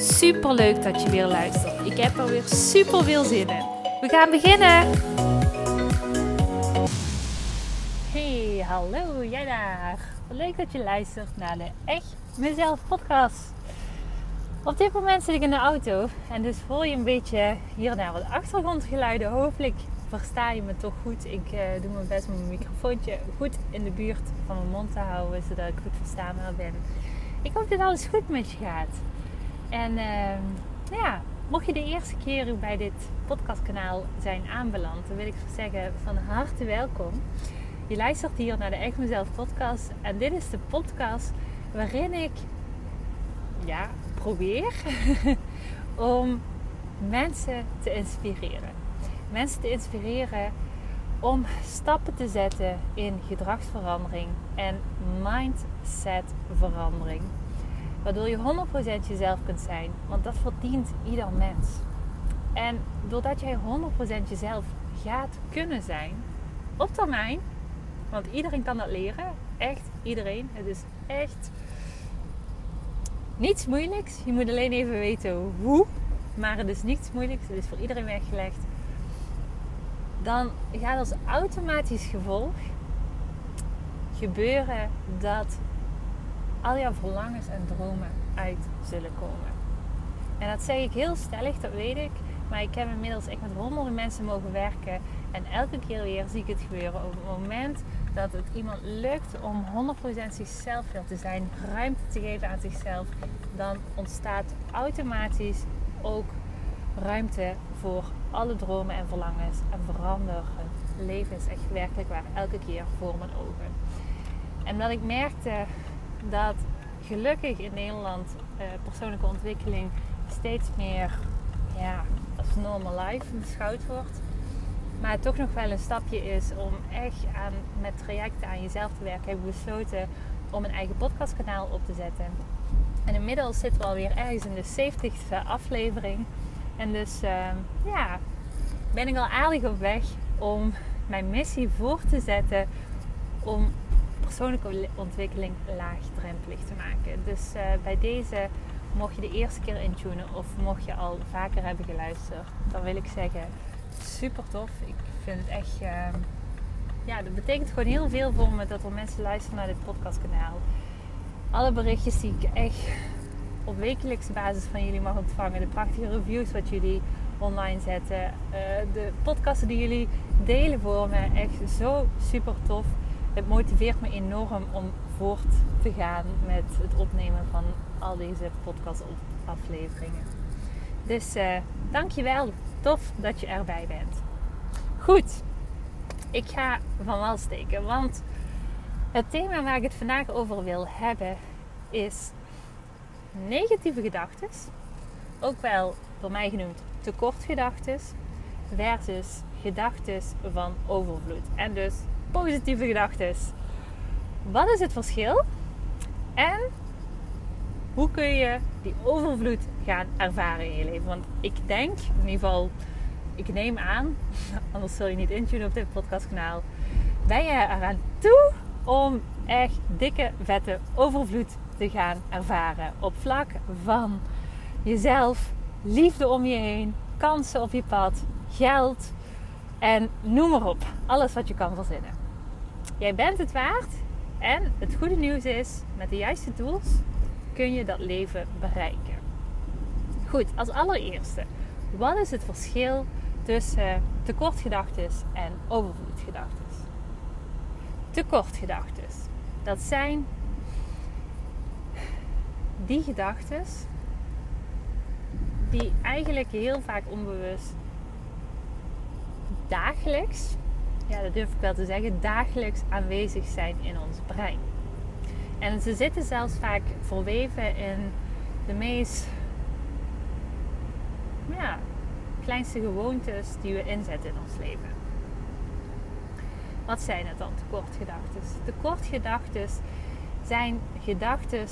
Super leuk dat je weer luistert. Ik heb er weer super veel zin in. We gaan beginnen. Hey, hallo jij daar. Leuk dat je luistert naar de Echt Mezelf podcast. Op dit moment zit ik in de auto en dus voel je een beetje hier naar wat achtergrondgeluiden. Hopelijk versta je me toch goed. Ik uh, doe mijn best om mijn microfoontje goed in de buurt van mijn mond te houden, zodat ik goed verstaanbaar ben. Ik hoop dat alles goed met je gaat. En uh, ja, mocht je de eerste keer bij dit podcastkanaal zijn aanbeland, dan wil ik zeggen van harte welkom. Je luistert hier naar de Echt Mezelf podcast. En dit is de podcast waarin ik ja, probeer om mensen te inspireren. Mensen te inspireren om stappen te zetten in gedragsverandering en mindsetverandering. Waardoor je 100% jezelf kunt zijn. Want dat verdient ieder mens. En doordat jij 100% jezelf gaat kunnen zijn, op termijn, want iedereen kan dat leren, echt iedereen. Het is echt niets moeilijks. Je moet alleen even weten hoe, maar het is niets moeilijks. Het is voor iedereen weggelegd. Dan gaat als automatisch gevolg gebeuren dat al jouw verlangens en dromen uit zullen komen. En dat zeg ik heel stellig, dat weet ik. Maar ik heb inmiddels echt met honderden mensen mogen werken. En elke keer weer zie ik het gebeuren. Op het moment dat het iemand lukt om 100% zichzelf te zijn, ruimte te geven aan zichzelf, dan ontstaat automatisch ook ruimte voor alle dromen en verlangens. En veranderen leven is echt werkelijk waar elke keer voor mijn ogen. En wat ik merkte dat gelukkig in Nederland uh, persoonlijke ontwikkeling steeds meer ja, als normal life beschouwd wordt. Maar het toch nog wel een stapje is om echt aan, met trajecten aan jezelf te werken. Heb ik besloten om een eigen podcastkanaal op te zetten. En inmiddels zitten we alweer ergens in de 70ste aflevering. En dus uh, ja, ben ik al aardig op weg om mijn missie voor te zetten om persoonlijke ontwikkeling laagdrempelig te maken. Dus uh, bij deze, mocht je de eerste keer intunen of mocht je al vaker hebben geluisterd, dan wil ik zeggen, super tof. Ik vind het echt, uh, ja, dat betekent gewoon heel veel voor me dat er mensen luisteren naar dit podcastkanaal. Alle berichtjes die ik echt op wekelijkse basis van jullie mag ontvangen, de prachtige reviews wat jullie online zetten, uh, de podcasten die jullie delen voor me, echt zo super tof het motiveert me enorm om voort te gaan met het opnemen van al deze podcastafleveringen. Dus uh, dankjewel. Tof dat je erbij bent. Goed, ik ga van wal steken, want het thema waar ik het vandaag over wil hebben is negatieve gedachten, ook wel door mij genoemd tekortgedachten, versus gedachten van overvloed. En dus positieve gedachten. Wat is het verschil? En hoe kun je die overvloed gaan ervaren in je leven? Want ik denk, in ieder geval, ik neem aan, anders zul je niet intunen op dit podcastkanaal, ben je eraan toe om echt dikke, vette overvloed te gaan ervaren. Op vlak van jezelf, liefde om je heen, kansen op je pad, geld en noem maar op. Alles wat je kan verzinnen. Jij bent het waard. En het goede nieuws is, met de juiste tools kun je dat leven bereiken. Goed, als allereerste, wat is het verschil tussen tekortgedachten en overvloedgedachten? Tekortgedachten, dat zijn die gedachten die eigenlijk heel vaak onbewust dagelijks ja, dat durf ik wel te zeggen, dagelijks aanwezig zijn in ons brein. En ze zitten zelfs vaak verweven in de meest ja, kleinste gewoontes die we inzetten in ons leven. Wat zijn het dan, tekortgedachten? Tekortgedachten zijn gedachten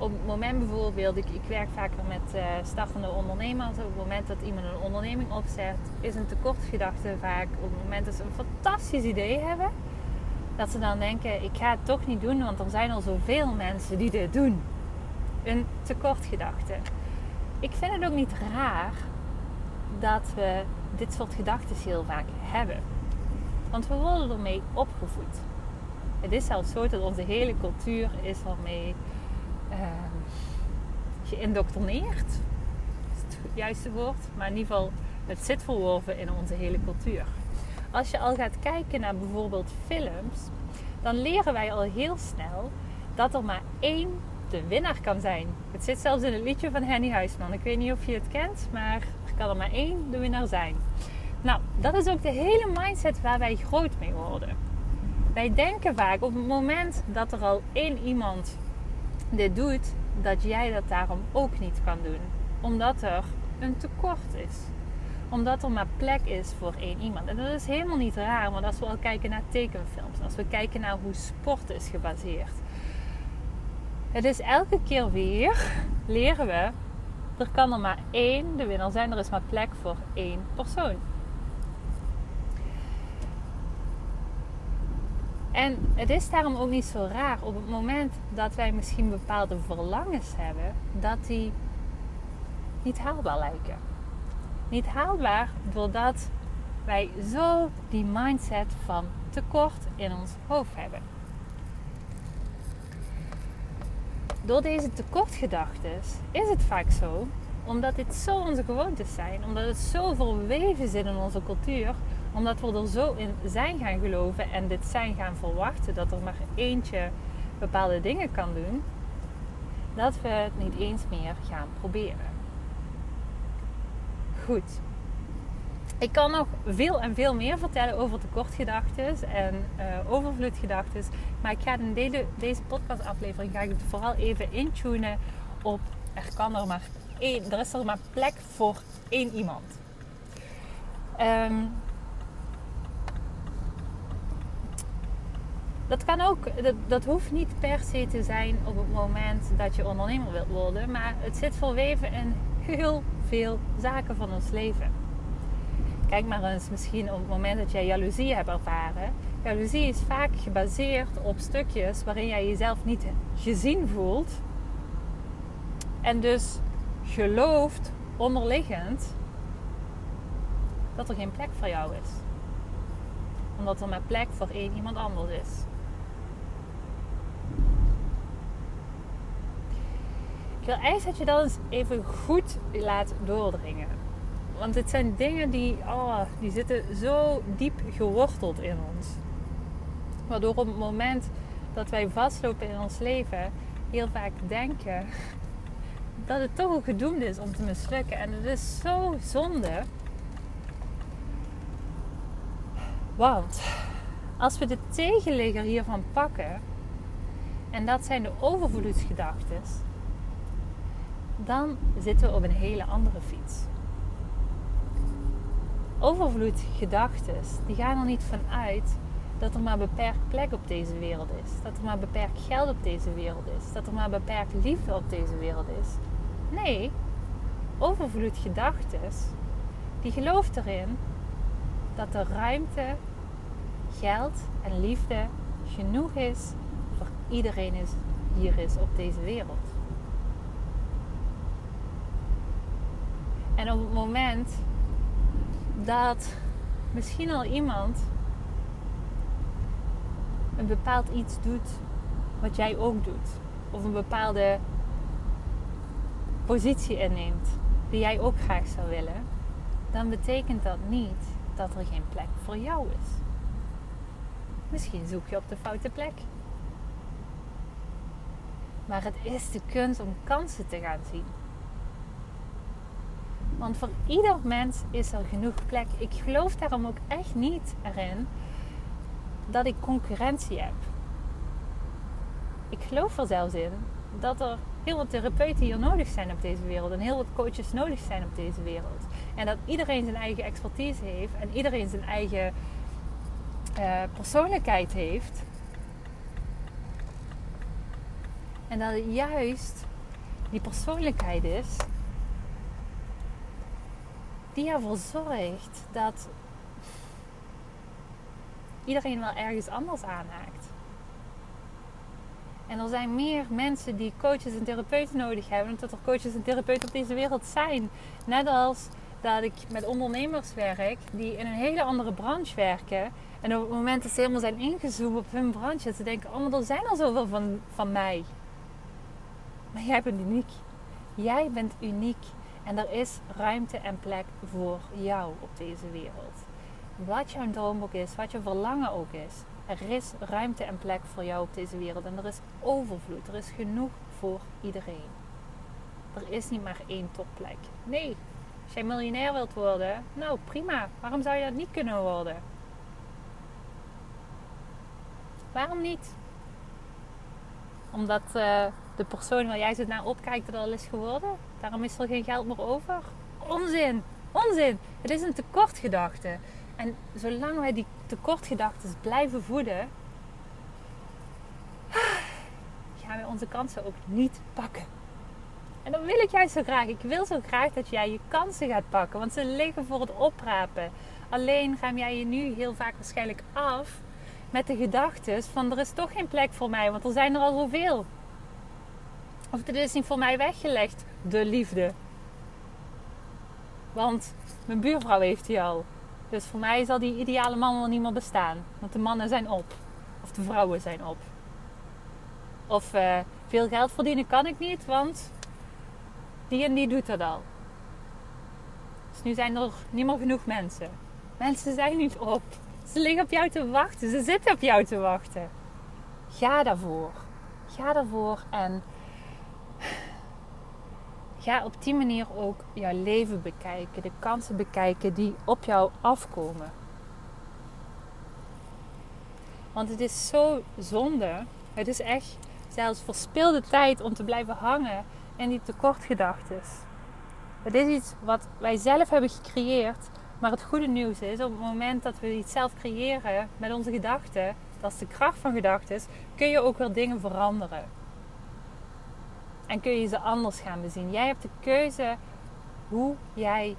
op het moment bijvoorbeeld, ik, ik werk vaker met uh, startende ondernemers. Op het moment dat iemand een onderneming opzet, is een tekortgedachte vaak op het moment dat ze een fantastisch idee hebben. Dat ze dan denken, ik ga het toch niet doen, want er zijn al zoveel mensen die dit doen. Een tekortgedachte. Ik vind het ook niet raar dat we dit soort gedachten heel vaak hebben. Want we worden ermee opgevoed. Het is zelfs zo dat onze hele cultuur is ermee uh, geïndoctrineerd. Is het juiste woord. Maar in ieder geval, het zit verworven in onze hele cultuur. Als je al gaat kijken naar bijvoorbeeld films, dan leren wij al heel snel dat er maar één de winnaar kan zijn. Het zit zelfs in het liedje van Henny Huisman. Ik weet niet of je het kent, maar er kan er maar één de winnaar zijn. Nou, dat is ook de hele mindset waar wij groot mee worden. Wij denken vaak op het moment dat er al één iemand dit doet, dat jij dat daarom ook niet kan doen. Omdat er een tekort is. Omdat er maar plek is voor één iemand. En dat is helemaal niet raar, want als we al kijken naar tekenfilms, als we kijken naar hoe sport is gebaseerd. Het is elke keer weer, leren we, er kan er maar één de winnaar zijn. Er is maar plek voor één persoon. En het is daarom ook niet zo raar op het moment dat wij misschien bepaalde verlangens hebben, dat die niet haalbaar lijken. Niet haalbaar doordat wij zo die mindset van tekort in ons hoofd hebben. Door deze tekortgedachten is het vaak zo, omdat dit zo onze gewoontes zijn, omdat het zo verweven zit in onze cultuur, omdat we er zo in zijn gaan geloven en dit zijn gaan verwachten dat er maar eentje bepaalde dingen kan doen, dat we het niet eens meer gaan proberen. Goed. Ik kan nog veel en veel meer vertellen over tekortgedachten en uh, overvloedgedachten. Maar ik ga in deze, deze podcastaflevering ga ik het vooral even intunen op er kan er maar één, er is er maar plek voor één iemand. Um, Dat kan ook, dat, dat hoeft niet per se te zijn op het moment dat je ondernemer wilt worden, maar het zit verweven in heel veel zaken van ons leven. Kijk maar eens misschien op het moment dat jij jaloezie hebt ervaren. Jaloezie is vaak gebaseerd op stukjes waarin jij jezelf niet gezien voelt. En dus gelooft onderliggend dat er geen plek voor jou is. Omdat er maar plek voor één iemand anders is. Wil eigenlijk dat je dat eens even goed laat doordringen. Want dit zijn dingen die, oh, die zitten zo diep geworteld in ons. Waardoor op het moment dat wij vastlopen in ons leven, heel vaak denken dat het toch ook gedoemd is om te mislukken. En het is zo zonde. Want als we de tegenligger hiervan pakken, en dat zijn de overvloedsgedachten, dan zitten we op een hele andere fiets. Overvloedgedachten, die gaan er niet vanuit dat er maar beperkt plek op deze wereld is. Dat er maar beperkt geld op deze wereld is. Dat er maar beperkt liefde op deze wereld is. Nee, overvloedgedachten, die gelooft erin dat er ruimte, geld en liefde genoeg is voor iedereen is, hier is op deze wereld. En op het moment dat misschien al iemand een bepaald iets doet wat jij ook doet, of een bepaalde positie inneemt die jij ook graag zou willen, dan betekent dat niet dat er geen plek voor jou is. Misschien zoek je op de foute plek. Maar het is de kunst om kansen te gaan zien. Want voor ieder mens is er genoeg plek. Ik geloof daarom ook echt niet erin dat ik concurrentie heb. Ik geloof er zelfs in dat er heel wat therapeuten hier nodig zijn op deze wereld. En heel wat coaches nodig zijn op deze wereld. En dat iedereen zijn eigen expertise heeft. En iedereen zijn eigen uh, persoonlijkheid heeft. En dat het juist die persoonlijkheid is die ervoor zorgt dat iedereen wel ergens anders aanhaakt. En er zijn meer mensen die coaches en therapeuten nodig hebben, dan dat er coaches en therapeuten op deze wereld zijn. Net als dat ik met ondernemers werk die in een hele andere branche werken. En op het moment dat ze helemaal zijn ingezoomd op hun branche, ze denken: Oh, maar er zijn al zoveel van, van mij. Maar jij bent uniek. Jij bent uniek. En er is ruimte en plek voor jou op deze wereld. Wat jouw droom ook is, wat je verlangen ook is. Er is ruimte en plek voor jou op deze wereld. En er is overvloed. Er is genoeg voor iedereen. Er is niet maar één topplek. Nee, als jij miljonair wilt worden, nou prima. Waarom zou je dat niet kunnen worden? Waarom niet? Omdat uh, de persoon waar jij zo naar opkijkt er al is geworden. Daarom is er geen geld meer over. Onzin! Onzin! Het is een tekortgedachte. En zolang wij die tekortgedachten blijven voeden, gaan wij onze kansen ook niet pakken. En dat wil ik juist zo graag. Ik wil zo graag dat jij je kansen gaat pakken, want ze liggen voor het oprapen. Alleen ga jij je nu heel vaak waarschijnlijk af met de gedachten van er is toch geen plek voor mij, want er zijn er al zoveel. Of dit is niet voor mij weggelegd, de liefde. Want mijn buurvrouw heeft die al. Dus voor mij zal die ideale man wel niet meer bestaan. Want de mannen zijn op. Of de vrouwen zijn op. Of uh, veel geld verdienen kan ik niet, want die en die doet dat al. Dus nu zijn er niet meer genoeg mensen. Mensen zijn niet op. Ze liggen op jou te wachten. Ze zitten op jou te wachten. Ga daarvoor. Ga daarvoor en ga op die manier ook jouw leven bekijken, de kansen bekijken die op jou afkomen. Want het is zo zonde, het is echt zelfs verspilde tijd om te blijven hangen in die tekortgedachten. Het is iets wat wij zelf hebben gecreëerd, maar het goede nieuws is op het moment dat we iets zelf creëren met onze gedachten, dat is de kracht van gedachten, kun je ook weer dingen veranderen. En kun je ze anders gaan bezien. Jij hebt de keuze hoe jij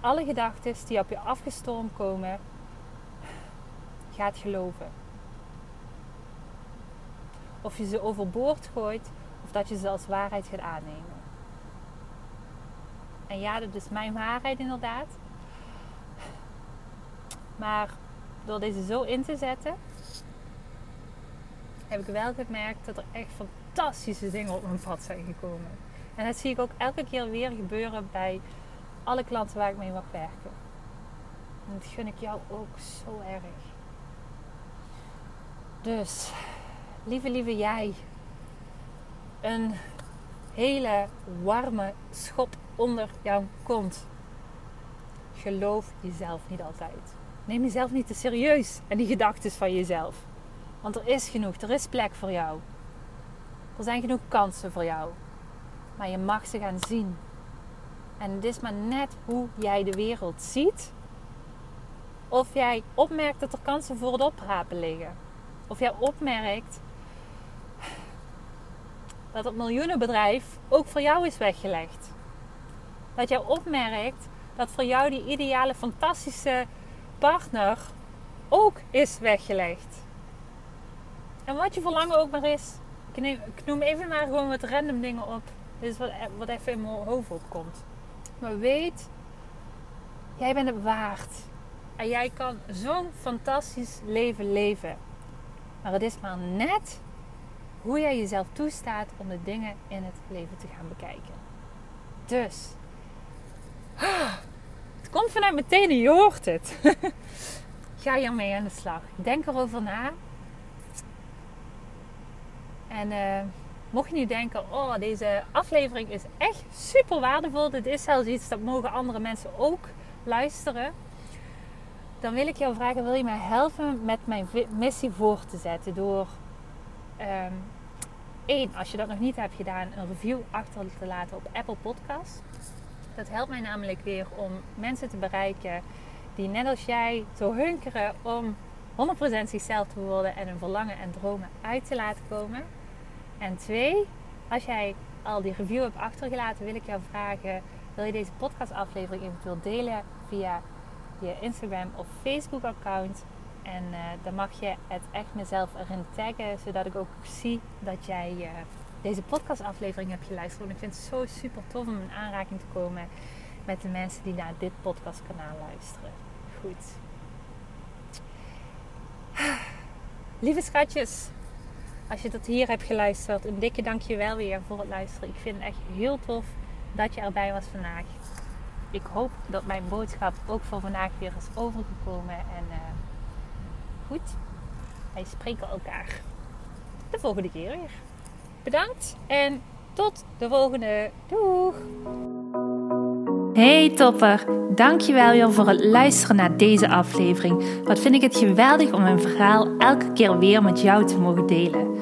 alle gedachten die op je afgestormd komen, gaat geloven. Of je ze overboord gooit of dat je ze als waarheid gaat aannemen. En ja, dat is mijn waarheid inderdaad. Maar door deze zo in te zetten, heb ik wel gemerkt dat er echt fantastische dingen op mijn pad zijn gekomen. En dat zie ik ook elke keer weer gebeuren bij alle klanten waar ik mee mag werken. En dat gun ik jou ook zo erg. Dus, lieve, lieve jij, een hele warme schop onder jouw kont. Geloof jezelf niet altijd. Neem jezelf niet te serieus en die gedachten van jezelf. Want er is genoeg, er is plek voor jou. Er zijn genoeg kansen voor jou. Maar je mag ze gaan zien. En het is maar net hoe jij de wereld ziet. Of jij opmerkt dat er kansen voor het oprapen liggen. Of jij opmerkt dat het miljoenenbedrijf ook voor jou is weggelegd. Dat jij opmerkt dat voor jou die ideale, fantastische partner ook is weggelegd. En wat je verlangen ook maar is. Ik, neem, noem even maar gewoon wat random dingen op. Dit is wat, wat even in mijn hoofd opkomt. Maar weet, jij bent het waard. En jij kan zo'n fantastisch leven leven. Maar het is maar net hoe jij jezelf toestaat om de dingen in het leven te gaan bekijken. Dus, het komt vanuit meteen en je hoort het. Ga hiermee aan de slag. Denk erover na. En uh, mocht je nu denken, oh deze aflevering is echt super waardevol. Dit is zelfs iets dat mogen andere mensen ook luisteren. Dan wil ik jou vragen, wil je mij helpen met mijn missie voor te zetten? Door um, één, als je dat nog niet hebt gedaan, een review achter te laten op Apple Podcast. Dat helpt mij namelijk weer om mensen te bereiken die net als jij zo hunkeren om 100% zichzelf te worden en hun verlangen en dromen uit te laten komen. En twee, als jij al die review hebt achtergelaten, wil ik jou vragen: wil je deze podcastaflevering eventueel delen via je Instagram of Facebook account? En uh, dan mag je het echt mezelf erin taggen, zodat ik ook zie dat jij uh, deze podcastaflevering hebt geluisterd. Want ik vind het zo super tof om in aanraking te komen met de mensen die naar dit podcastkanaal luisteren. Goed. Lieve schatjes, als je tot hier hebt geluisterd, een dikke dankjewel weer voor het luisteren. Ik vind het echt heel tof dat je erbij was vandaag. Ik hoop dat mijn boodschap ook voor vandaag weer is overgekomen. En uh, goed, wij spreken elkaar de volgende keer weer. Bedankt en tot de volgende. Doeg! Hey topper, dankjewel weer voor het luisteren naar deze aflevering. Wat vind ik het geweldig om mijn verhaal elke keer weer met jou te mogen delen.